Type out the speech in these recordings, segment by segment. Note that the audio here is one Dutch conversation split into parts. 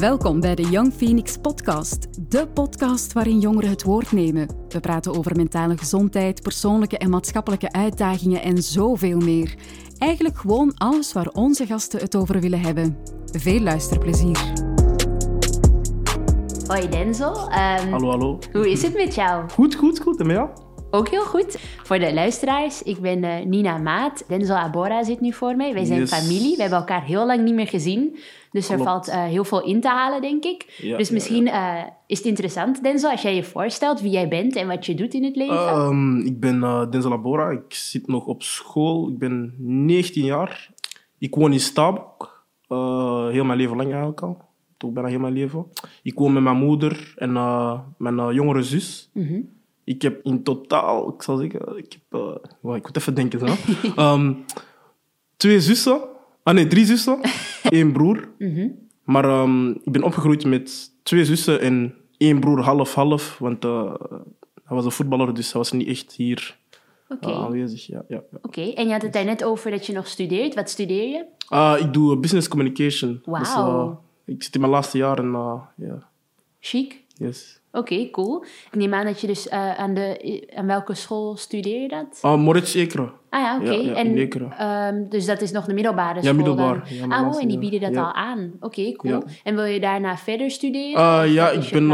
Welkom bij de Young Phoenix Podcast, de podcast waarin jongeren het woord nemen. We praten over mentale gezondheid, persoonlijke en maatschappelijke uitdagingen en zoveel meer. Eigenlijk gewoon alles waar onze gasten het over willen hebben. Veel luisterplezier. Hoi Denzel. Um, hallo, hallo. Hoe is het met jou? Goed, goed, goed. En met jou? Ook heel goed. Voor de luisteraars, ik ben uh, Nina Maat. Denzel Abora zit nu voor mij. Wij zijn yes. familie. We hebben elkaar heel lang niet meer gezien. Dus er valt uh, heel veel in te halen, denk ik. Ja, dus misschien ja, ja. Uh, is het interessant, Denzel, als jij je voorstelt wie jij bent en wat je doet in het leven. Um, ik ben uh, Denzel Abora. Ik zit nog op school. Ik ben 19 jaar. Ik woon in Stabok. heel mijn leven lang eigenlijk al. Toch bijna heel mijn leven. Ik woon met mijn moeder en mijn jongere zus. Mm -hmm. Ik heb in totaal, ik zal zeggen, ik heb, ik moet even denken. Zo. um, twee zussen, ah nee, drie zussen, één broer. -hmm. Maar um, ik ben opgegroeid met twee zussen en één broer half-half, want uh, hij was een voetballer, dus hij was niet echt hier okay. uh, aanwezig. Ja, ja, ja. Oké, okay. en je had het daar net over dat je nog studeert. Wat studeer je? ik doe business communication. Wauw. Dus, ik zit in mijn laatste jaar en ja. Chic. Yes. Oké, okay, cool. Ik neem aan dat je dus uh, aan, de, aan welke school studeer je dat? Uh, Moritz Ekeren. Ah ja, oké. Okay. Ja, ja, um, dus dat is nog de middelbare school? Ja, middelbaar. Ja, ah, oh, en die bieden dat al aan. Oké, okay, cool. En wil je daarna verder studeren? Uh, ja, ik ben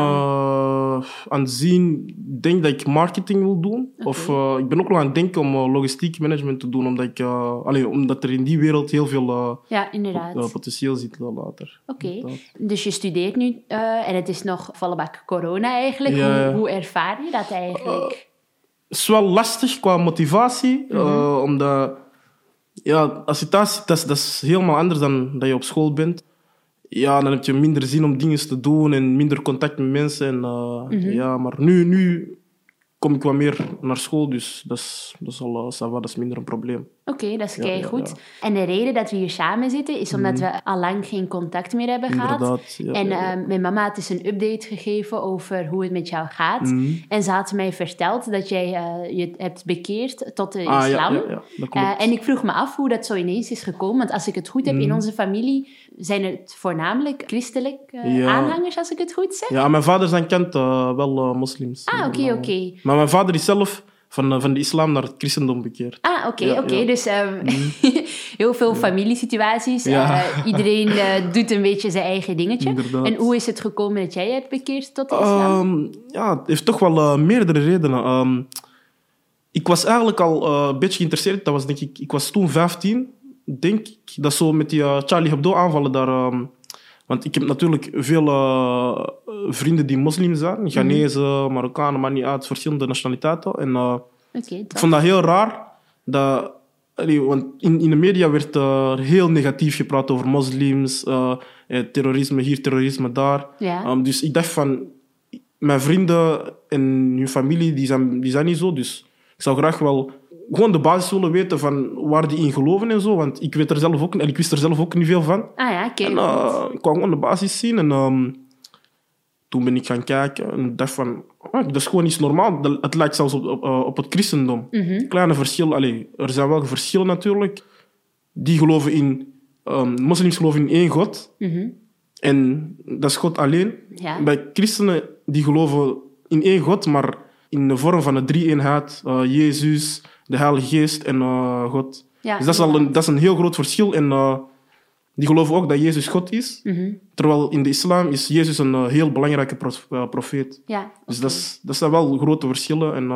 uh, aan het zien... Denk dat ik marketing wil doen. Of uh, ik ben ook nog aan het denken om logistiek management te doen. Omdat, ik, allee, omdat er in die wereld heel veel ja, inderdaad. potentieel zit later. Oké. Dus je studeert nu en het is nog volle bak corona eigenlijk. Hoe, hoe ervaar je dat eigenlijk? Het is wel lastig qua motivatie, mm -hmm. omdat ja, als je thuis zit, dat is, dat is helemaal anders dan dat je op school bent. Ja, dan heb je minder zin om dingen te doen en minder contact met mensen. En, uh, mm -hmm. ja, maar nu, nu kom ik wat meer naar school, dus dat is, dat is, al, uh, dat is minder een probleem. Oké, okay, dat is kei goed. Ja, ja. En de reden dat we hier samen zitten is omdat mm. we al lang geen contact meer hebben gehad. en uh, mijn mama had dus een update gegeven over hoe het met jou gaat. Mm. En ze had mij verteld dat jij uh, je hebt bekeerd tot de ah, islam. Uh, en ik vroeg me af hoe dat zo ineens is gekomen. Want als ik het goed heb, mm. in onze familie zijn het voornamelijk christelijk aanhangers, als ik het goed zeg. Ja, mijn vader zijn kent wel moslims. Ah, oké, oké. Okay. Maar mijn vader is zelf van, van de islam naar het christendom bekeerd. Ah, oké, okay, ja, oké. Okay. Ja. Dus um, mm. heel veel familiesituaties. Ja. Uh, iedereen uh, doet een beetje zijn eigen dingetje. Inderdaad. En hoe is het gekomen dat jij hebt bekeerd tot de islam? Um, ja, het heeft toch wel uh, meerdere redenen. Um, ik was eigenlijk al een beetje geïnteresseerd. Dat was, denk ik, ik was toen 15, denk ik. Dat zo met die Charlie Hebdo aanvallen daar... Want ik heb natuurlijk veel vrienden die moslim zijn. Ghanese, mm. Marokkanen, maar niet uit, verschillende nationaliteiten. En uh, okay, ik vond dat heel raar. Dat, want in, in de media werd uh, heel negatief gepraat over moslims. terrorisme hier, terrorisme daar. Ja. Um, dus ik dacht van... Mijn vrienden en hun familie, die zijn, die zijn niet zo. Dus ik zou graag wel gewoon de basis willen weten van waar die in geloven en zo. Want ik, weet er zelf ook, en ik wist er zelf ook niet veel van. Ah ja, oké. En uh, ik kwam gewoon de basis zien. En um, toen ben ik gaan kijken en dacht van... Oh, dat is gewoon iets normaal. Het lijkt zelfs op, op, op het christendom. Mm -hmm. Kleine verschillen. Allee, er zijn wel verschillen natuurlijk. Die geloven in... Um, moslims geloven in één God. Mm -hmm. En dat is God alleen. Ja. Bij christenen, die geloven in één God, maar in de vorm van een drie-eenheid. Uh, Jezus de Heilige Geest en uh, God. Ja, dus dat is, al een, dat is een heel groot verschil. En uh, die geloven ook dat Jezus God is. Mm -hmm. Terwijl in de islam is Jezus een uh, heel belangrijke prof, profeet. Ja, dus dat, is, dat zijn wel grote verschillen. En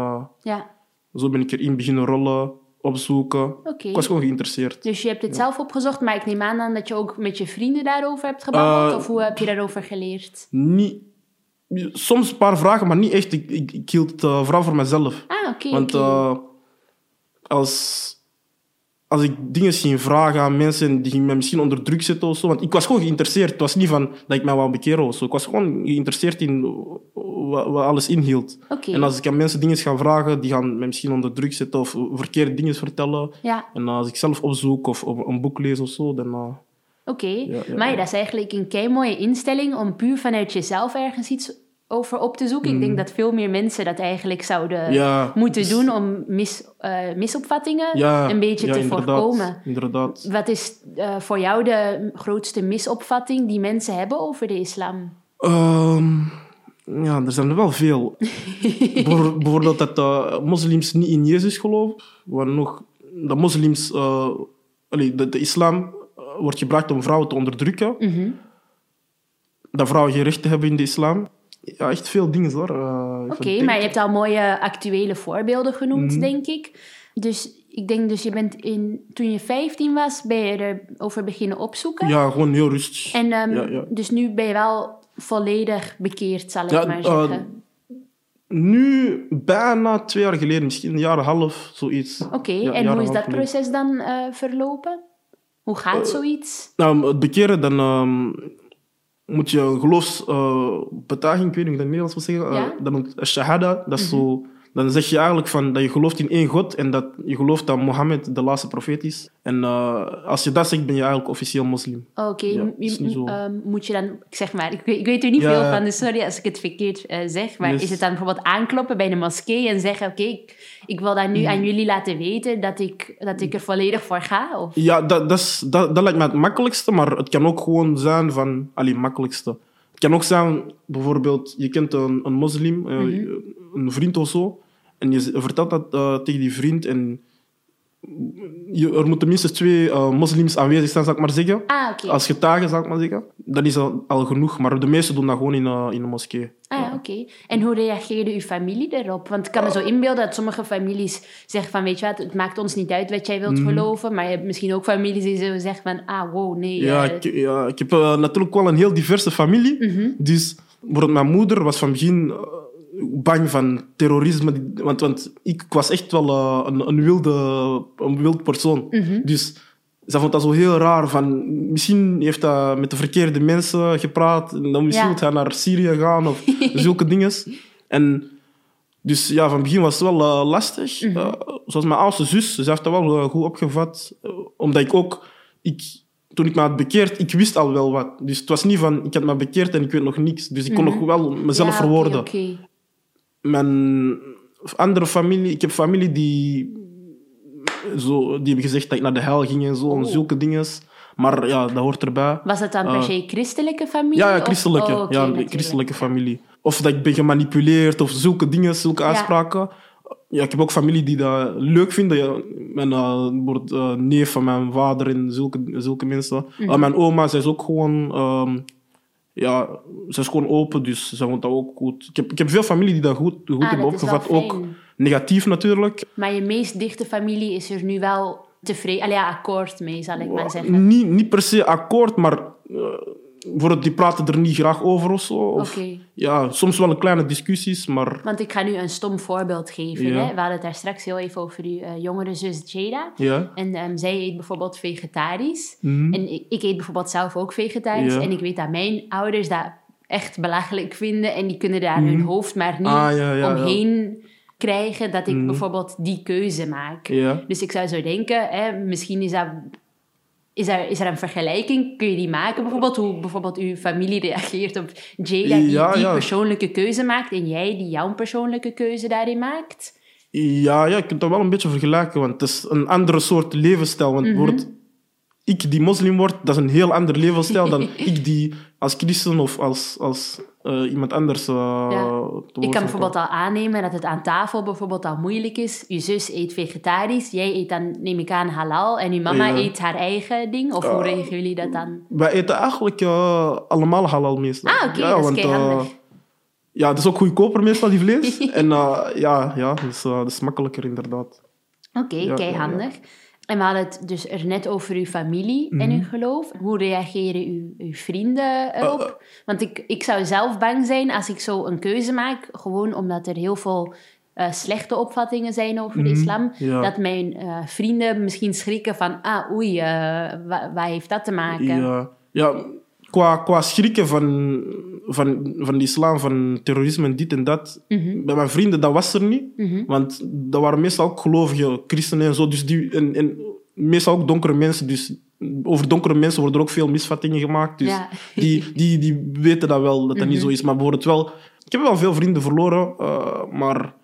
ja. zo ben ik erin beginnen rollen, opzoeken. Okay. Ik was gewoon geïnteresseerd. Dus je hebt het ja. zelf opgezocht, maar ik neem aan dan dat je ook met je vrienden daarover hebt gebabbeld? of hoe heb je daarover geleerd? Niet... Soms een paar vragen, maar niet echt. Ik, ik, ik hield het vooral voor mezelf. Ah, oké. Okay, Want okay als, als ik dingen ging vragen aan mensen die me misschien onder druk zetten of zo. Want ik was gewoon geïnteresseerd. Het was niet van dat ik mij wou bekeren of zo. Ik was gewoon geïnteresseerd in wat, wat alles inhield. Okay. En als ik aan mensen dingen ga vragen, die gaan me misschien onder druk zetten of verkeerde dingen vertellen. Ja. En als ik zelf opzoek of een boek lees of zo, dan... Uh, Oké, okay. ja, ja, maar dat is eigenlijk een kei mooie instelling om puur vanuit jezelf ergens iets over op te zoeken. Ik denk dat veel meer mensen dat eigenlijk zouden moeten doen om mis, uh, misopvattingen een beetje te voorkomen. Inderdaad. Wat is uh, voor jou de grootste misopvatting die mensen hebben over de islam? Um, ja, er zijn er wel veel. Bijvoorbeeld dat uh, moslims niet in Jezus geloven. Waar nog, dat moslims, allee, de, de, islam wordt gebruikt om vrouwen te onderdrukken. Mm Dat vrouwen geen rechten hebben in de islam. Ja, echt veel dingen hoor. Uh, Oké, maar je hebt al mooie actuele voorbeelden genoemd, mhm. denk ik. Dus ik denk dus je bent in, toen je 15 was, ben je erover beginnen opzoeken. Ja, gewoon heel rustig. En um, dus nu ben je wel volledig bekeerd, zal ik maar eh, zeggen. Uh, nu, bijna twee jaar geleden, misschien een jaar en half, zoiets. Oké, en hoe is dat proces dan uh, verlopen? Hoe gaat zoiets? Nou, het bekeren, dan um, moet je geloofsbetuiging, uh, ik weet niet hoe ik dat in Nederlands wil zeggen, ja? uh, dan shahada, dat is mm -hmm. zo dan zeg je eigenlijk van dat je gelooft in één God en dat je gelooft dat Mohammed de laatste profeet is. En uh, als je dat zegt, ben je eigenlijk officieel moslim. Oké, okay. ja, um, moet je dan, ik zeg maar, ik, ik weet er niet ja. veel van, dus sorry als ik het verkeerd uh, zeg, maar yes. is het dan bijvoorbeeld aankloppen bij de moskee en zeggen: Oké, okay, ik, ik, wil dat nu mm. aan jullie laten weten dat ik, dat ik er volledig voor ga? Of? Ja, dat, dat, is, dat, dat lijkt me het makkelijkste, maar het kan ook gewoon zijn van, allee, makkelijkste. Kan ook zijn, bijvoorbeeld, je kent een, een moslim, mm -hmm. een vriend of zo. En je vertelt dat uh, tegen die vriend en je, er moeten minstens twee uh, moslims aanwezig zijn, zal ik maar zeggen. Ah, okay. Als getuigen, zal ik maar zeggen. Dat is al, al genoeg, maar de meesten doen dat gewoon in, uh, in de moskee. Ah, ja. oké. En hoe reageerde uw familie daarop? Want ik kan me zo inbeelden dat sommige families zeggen van, weet je wat, het maakt ons niet uit wat jij wilt mm. geloven, maar je hebt misschien ook families die zo zeggen van, ah, wow, nee. Ja, ik, ja, ik heb natuurlijk wel een heel diverse familie. Mm -hmm. Dus bijvoorbeeld mijn moeder was van begin bang van terrorisme. Want, want ik was echt wel uh, een, een, wilde, een wild persoon. Mm -hmm. Dus ze vond dat zo heel raar. Van, misschien heeft hij met de verkeerde mensen gepraat. En dan misschien ja. moet hij naar Syrië gaan of zulke dingen. En dus ja, van het begin was het wel uh, lastig. Mm -hmm. uh, zoals mijn oudste zus, ze heeft dat wel goed opgevat. omdat ik ook... Ik, toen ik me had bekeerd, ik wist al wel wat. Dus het was niet van, ik had me bekeerd en ik weet nog niks. Dus ik kon mm -hmm. nog wel mezelf ja, verwoorden. Okay, okay mijn andere familie, ik heb familie die, zo, die hebben gezegd dat ik naar de hel ging en zo, oh. en zulke dingen. Maar ja, dat hoort erbij. Was het dan per se christelijke familie? Ja, ja christelijke, oh, okay, ja, christelijke familie. Of dat ik ben gemanipuleerd of zulke dingen, zulke uitspraken. Ja. ja ik heb ook familie die dat leuk vinden. Mijn uh, neef van mijn vader en zulke, zulke mensen. Mm -hmm. uh, mijn oma, zij is ook gewoon... Um, ja, ze is gewoon open, dus ze vond dat ook goed. Ik heb, ik heb veel familie die dat goed, goed ah, hebben opgevat. Ook negatief natuurlijk. Maar je meest dichte familie is er nu wel tevreden, ja, akkoord mee, zal ik maar zeggen. Niet, niet per se akkoord, maar uh, voor die praten er niet graag over of zo. Of, okay. Ja, soms wel een kleine discussies, maar... Want ik ga nu een stom voorbeeld geven. Ja. Hè? We hadden het daar straks heel even over uw uh, jongere zus Jada. Ja. En um, zij eet bijvoorbeeld vegetarisch. Mm. En ik, ik, eet bijvoorbeeld zelf ook vegetarisch. Ja. En ik weet dat mijn ouders dat echt belachelijk vinden. En die kunnen daar mm. hun hoofd maar niet ah, omheen krijgen dat ik mm. bijvoorbeeld die keuze maak. Dus ik zou zo denken, hè, misschien is dat is er, is er een vergelijking? Kun je die maken bijvoorbeeld? Hoe bijvoorbeeld uw familie reageert op Jada die ja, die ja. persoonlijke keuze maakt en jij die jouw persoonlijke keuze daarin maakt? Ja, ja, je kunt dat wel een beetje vergelijken, want het is een andere soort levensstijl. Want mm -hmm. ik die moslim word, dat is een heel ander levensstijl dan ik die als christen of als, als uh, iemand anders. Uh, ja. Ik kan bijvoorbeeld al aannemen dat het aan tafel bijvoorbeeld al moeilijk is. Je zus eet vegetarisch, jij eet dan, neem ik aan, halal. En je mama ja. eet haar eigen ding. Of hoe regelen jullie dat dan? Wij eten eigenlijk uh, allemaal halal meestal. Ah, oké, okay, ja, dat is Ja, het is ook goedkoper meestal, die vlees. en ja, ja dus, dat is makkelijker inderdaad. Oké, okay, ja, handig. En we hadden het dus er net over uw familie en uw mhm. geloof. Hoe reageren uw, uw vrienden erop? Uh, Want ik, ik zou zelf bang zijn als ik zo een keuze maak, gewoon omdat er heel veel uh, slechte opvattingen zijn over mm de mhm. islam, ja. dat mijn uh, vrienden misschien schrikken van, ah oei, wat heeft dat te maken? Ja, ja qua, qua schrikken van, van, van de islam, van terrorisme en dit en dat. Mm -hmm. Bij mijn vrienden, dat was er niet. Mm -hmm. Want dat waren meestal ook gelovige christenen en zo. Dus die, en, en meestal ook donkere mensen. Dus over donkere mensen worden er ook veel misvattingen gemaakt. Dus die, die, die weten dat wel, dat dat niet mhm. zo is. Maar bijvoorbeeld wel... Ik heb wel veel vrienden verloren, uh, maar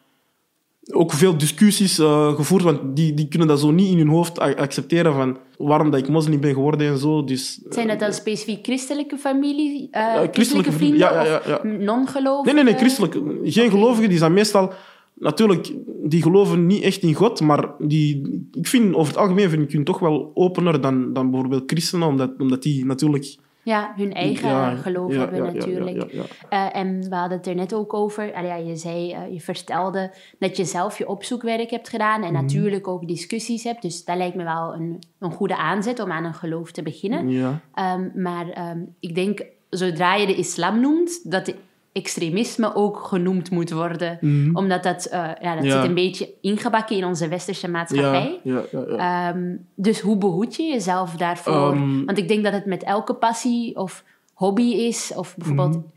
ook veel discussies uh, gevoerd, want die, die kunnen dat zo niet in hun hoofd accepteren van waarom dat ik moslim ben geworden en zo. Dus, Zijn dat dan specifiek christelijke familie, uh, christelijke, christelijke, vrienden ja, ja, ja, of non-gelovigen? Nee, nee, nee, christelijke. Geen gelovigen, die zijn meestal natuurlijk, die geloven niet echt in God, maar die, ik vind over het algemeen vind ik hun toch wel opener dan, dan bijvoorbeeld christenen, omdat, omdat die natuurlijk... Ja, hun eigen geloof hebben natuurlijk. Uh, en we hadden het er net ook over. Ja, je zei, uh, je vertelde dat je zelf je opzoekwerk hebt gedaan en mhm. natuurlijk ook discussies hebt. Dus dat lijkt me wel een, een goede aanzet om aan een geloof te beginnen. Um, maar um, ik denk, zodra je de islam noemt, dat extremisme ook genoemd moet worden. Mhm. Omdat dat, uh, ja, dat zit een beetje ingebakken in onze westerse maatschappij. Ja, um, dus hoe behoed je jezelf daarvoor? Um, Want ik denk dat het met elke passie of hobby is, of bijvoorbeeld mm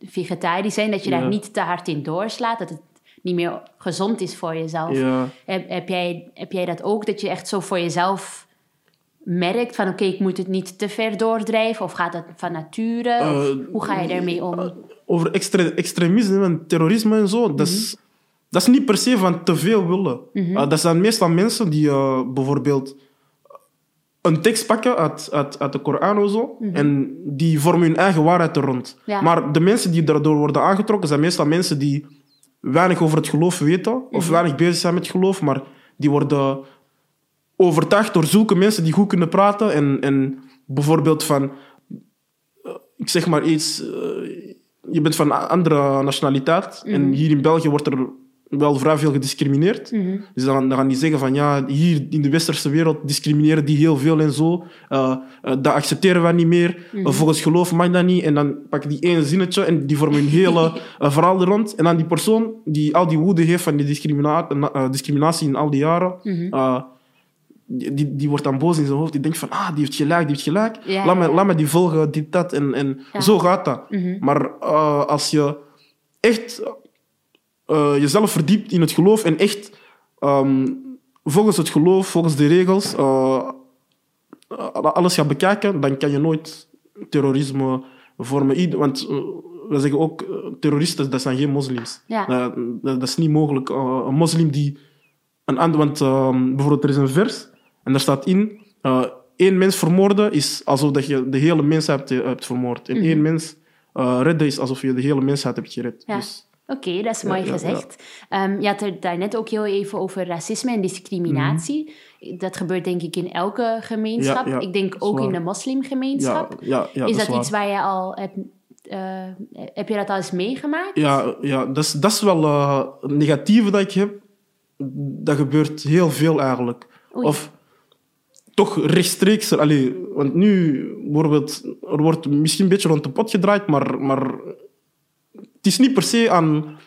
vegetarisch zijn, dat je daar niet te hard in doorslaat. Dat het niet meer gezond is voor jezelf. Heb, heb, jij, heb jij dat ook, dat je echt zo voor jezelf merkt van oké, ik moet het niet te ver doordrijven of gaat dat van nature? Uh, hoe ga je daarmee om? Uh, over extre extremisme en terrorisme en zo, dat, is, mhm. dat is niet per se van te veel willen. Mm dat zijn meestal mensen die bijvoorbeeld een tekst pakken uit, uit, uit de Koran of zo, mhm. en die vormen hun eigen waarheid er rond. Maar de mensen die daardoor worden aangetrokken, zijn meestal mensen die weinig over het geloof weten, of mhm. weinig bezig zijn met geloof, maar die worden overtuigd door zulke mensen die goed kunnen praten en, en bijvoorbeeld van, uh, ik zeg maar iets, uh, je bent van een andere nationaliteit. En mhm. hier in België wordt er wel vrij veel gediscrimineerd. Mhm. Dus dan, dan, gaan die zeggen van ja, hier in de westerse wereld discrimineren die heel veel en zo. Uh, dat accepteren wij niet meer. Mm volgens geloof mag dat niet. En dan pak ik die ene zinnetje en die vormen een hele verhaal er rond. En dan die persoon die al die woede heeft van die discrimina discriminatie in al die jaren. Mhm die, die wordt dan boos in zijn hoofd. Die denkt van, ah, die heeft gelijk, die heeft gelijk. laat, me, laat me die volgen, dit, dat. En, en zo gaat dat. Mhm. Maar uh, als je echt uh, jezelf verdiept in het geloof en echt um, volgens het geloof, volgens de regels, uh, alles gaat bekijken, dan kan je nooit terrorisme vormen. Want we zeggen ook, terroristen, dat zijn geen moslims. Ja. dat is niet mogelijk. een moslim die... Een ander, want um, bijvoorbeeld, er is een vers en daar staat in, uh, één mens vermoorden is alsof dat je de hele mensheid hebt, hebt vermoord. En mm één mens uh, redden is alsof je de hele mensheid hebt gered. Ja. Dus, Oké, dat is mooi gezegd. Ja, um, je had het daarnet ook heel even over racisme en discriminatie. Mhm. Dat gebeurt denk ik in elke gemeenschap. ik denk ook in de moslimgemeenschap. is dat, iets waar je al hebt... Uh, heb je dat al eens meegemaakt? Ja, ja dat, is, dat is wel uh, het negatieve dat ik heb. Dat gebeurt heel veel eigenlijk. Of toch rechtstreeks... Allee, want nu bijvoorbeeld, er wordt misschien een beetje rond de pot gedraaid, maar, maar het is niet per se aan...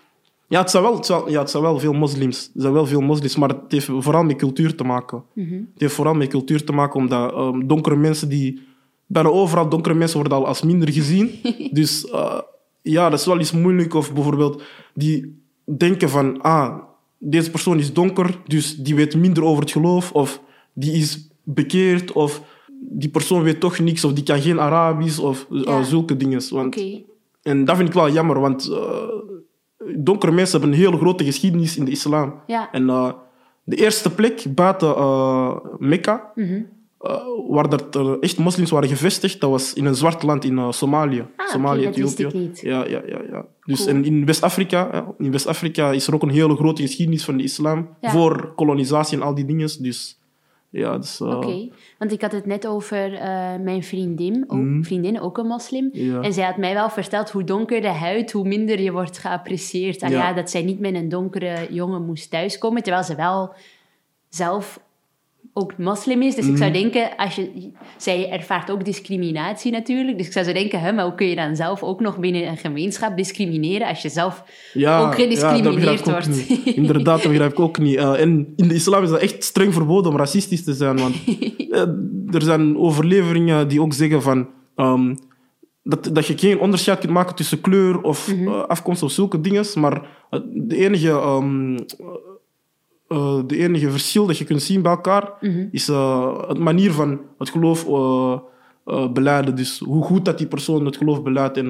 Ja, het zijn wel, het zijn, ja, het zijn wel veel moslims. Zijn wel veel moslims, maar het heeft vooral met cultuur te maken. Mhm. Het heeft vooral met cultuur te maken, omdat um, donkere mensen die... Bijna overal donkere mensen worden al als minder gezien. dus uh, ja, dat is wel iets moeilijk. Of bijvoorbeeld die denken van... Ah, deze persoon is donker, dus die weet minder over het geloof. Of die is bekeerd of die persoon weet toch niks of die kan geen Arabisch of uh, zulke dingen. Want, En dat vind ik wel jammer, want uh, donkere mensen hebben een hele grote geschiedenis in de islam. Ja. En uh, de eerste plek buiten Mekka, mm -hmm. waar er echt moslims waren gevestigd, dat was in een zwart land in Somalië. Ah, Somalië, okay, Ethiopië. Ja, ja, ja, ja. Dus en in West-Afrika, in West-Afrika is er ook een hele grote geschiedenis van de islam voor kolonisatie en al die dingen. Dus ja, dus, uh... Oké, want ik had het net over uh, mijn vriendin, ook, mm. vriendin, ook een moslim. Ja. En zij had mij wel verteld hoe donker de huid, hoe minder je wordt geapprecieerd. En ja. ja, dat zij niet met een donkere jongen moest thuiskomen, terwijl ze wel zelf ook moslim is. Dus ik zou mhm. denken, als je, zij ervaart ook discriminatie natuurlijk. Dus ik zou zo denken, hè, maar hoe kun je dan zelf ook nog binnen een gemeenschap discrimineren als je zelf ook gediscrimineerd ja, wordt? Inderdaad, dat begrijp ik ook niet. Uh, en in de islam is dat echt streng verboden om racistisch te zijn. Want uh, er zijn overleveringen die ook zeggen van... Um, dat, dat je geen onderscheid kunt maken tussen kleur of mm -hmm. uh, afkomst of zulke dingen. Maar de enige um, uh, de enige verschil dat je kunt zien bij elkaar Mhm. is uh, het manier van het geloof uh, beleiden. Dus hoe goed dat die persoon het geloof beleidt en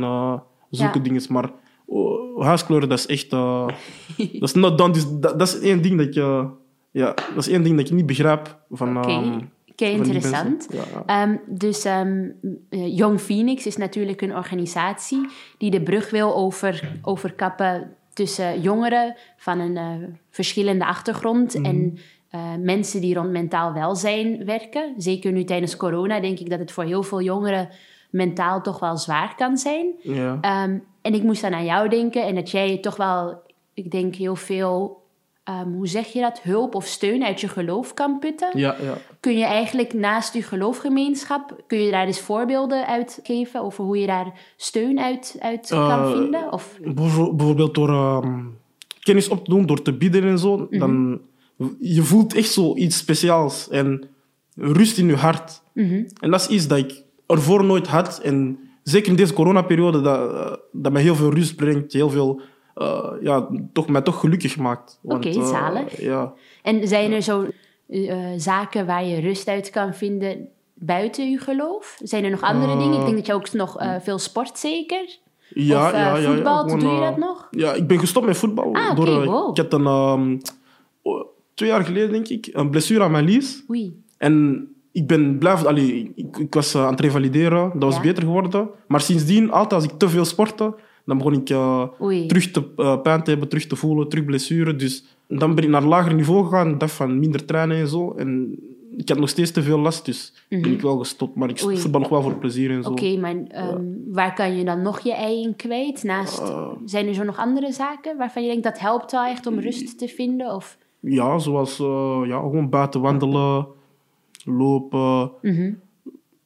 zulke Ja. dingen. Maar uh, huiskleur, dat is echt... dat is not done. Dus dat, dat is één ding dat je... Ja, dat is één ding dat je niet begrijpt van... Oké, ehm, Kei interessant. Ja. Ehm, dus ehm, eh, Young Phoenix is natuurlijk een organisatie die de brug wil over, overkappen tussen jongeren van een eh, verschillende achtergrond en eh, mensen die rond mentaal welzijn werken. Zeker nu tijdens corona denk ik dat het voor heel veel jongeren mentaal toch wel zwaar kan zijn. Ja. Ehm, en ik moest dan aan jou denken en dat jij toch wel, ik denk heel veel, ehm, hoe zeg je dat, hulp of steun uit je geloof kan putten. ja, ja. Kun je eigenlijk naast je geloofgemeenschap, kun je daar eens voorbeelden uit geven over hoe je daar steun uit, uit kan Eh, vinden? Of, Bijvo- Bijvoorbeeld door ehm, kennis op te doen, door te bidden en zo. Mhm. Dan, je voelt echt zo iets speciaals en rust in je hart. Mhm. En dat is iets dat ik ervoor nooit had. En zeker in deze coronaperiode, dat, eh, dat mij heel veel rust brengt. Heel veel, eh, ja, toch, mij toch gelukkig maakt. Want, Oké, eh, zalig. ja. En zijn er zo eh, zaken waar je rust uit kan vinden buiten je geloof? Zijn er nog andere dingen? Ik denk dat je ook nog veel sport zeker? Ja, Of, ja, ja, voetbal, gewoon, doe je dat nog? Ja, ik ben gestopt met voetbal. Ah, door, wow. Ik had een, ehm, twee jaar geleden, denk ik, een blessure aan mijn lies. Oei. En ik ben blijven... Allee, ik, ik was aan het revalideren. Dat was Ja. beter geworden. Maar sindsdien, altijd als ik te veel sportte, dan begon ik eh, terug te, eh, pijn te hebben, terug te voelen, terug blessure. Dus dan ben ik naar een lager niveau gegaan. Ik dacht van minder trainen en zo. En ik had nog steeds te veel last, dus ben ik wel gestopt. Maar ik Mhm. Oei. voetbal nog wel voor plezier en zo. Oké, maar ehm, waar kan je dan nog je ei in kwijt? Naast, Eh. zijn er zo nog andere zaken waarvan je denkt dat helpt wel echt om rust te vinden? Of, Ja, zoals ja, gewoon buiten wandelen, lopen. Mhm.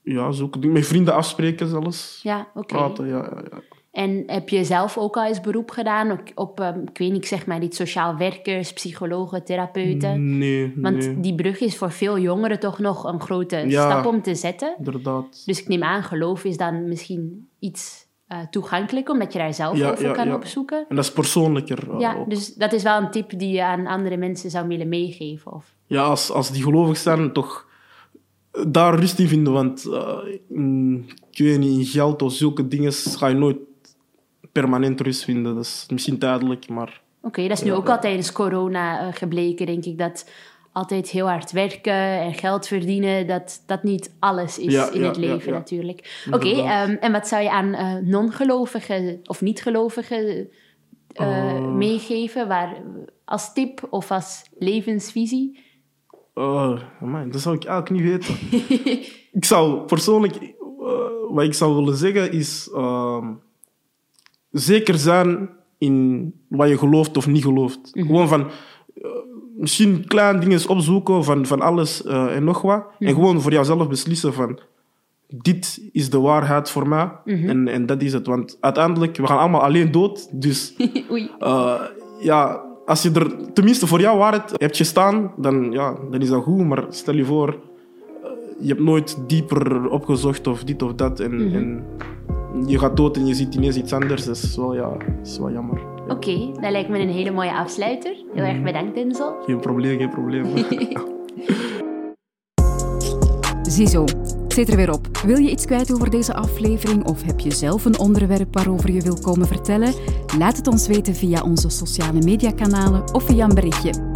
Ja, dingen. Met vrienden afspreken zelfs. Ja, oké. Praten, ja, ja, ja. En heb je zelf ook al eens beroep gedaan op, op ehm, ik weet niet, ik zeg maar iets sociaal werkers, psychologen, therapeuten? Nee, Want nee, die brug is voor veel jongeren toch nog een grote Ja. stap om te zetten. inderdaad. Dus ik neem aan, geloof is dan misschien iets eh toegankelijk, omdat je daar zelf Ja, over ja, kan ja. opzoeken. En dat is persoonlijker. eh, Ja, ook. dus dat is wel een tip die je aan andere mensen zou willen meegeven. Of... ja als, als die gelovig zijn, toch daar rust in vinden. Want eh, in, ik weet niet, in geld of zulke dingen ga je nooit permanent rust vinden. Dat is misschien tijdelijk, maar Oké, dat is nu ook al tijdens corona eh, gebleken, denk ik, dat altijd heel hard werken en geld verdienen, dat dat niet alles is Ja, in ja, het leven ja. natuurlijk. Oké, ehm, en wat zou je aan eh, non-gelovigen of niet-gelovigen eh, Eh. meegeven, waar, als tip of als levensvisie? eh, amai, dat zou ik eigenlijk niet weten. ik zou persoonlijk, wat ik zou willen zeggen is ehm, zeker zijn in wat je gelooft of niet gelooft. Gewoon van eh, misschien kleine dingen opzoeken van, van alles eh, en nog wat. En gewoon voor jouzelf beslissen van dit is de waarheid voor mij en, en dat is het. Want uiteindelijk, we gaan allemaal alleen dood. Dus eh, ja, als je er tenminste voor jouw waarheid hebt gestaan, dan, ja, dan is dat goed. Maar stel je voor, je hebt nooit dieper opgezocht of dit of dat. En, en je gaat dood en je ziet ineens iets anders. Dat is wel, ja, dat is wel jammer. Oké, dat lijkt me een hele mooie afsluiter. Heel erg bedankt, Denzel. Geen probleem, geen probleem. Ziezo, het zit er weer op. Wil je iets kwijt over deze aflevering of heb je zelf een onderwerp waarover je wil komen vertellen? Laat het ons weten via onze sociale mediakanalen of via een berichtje.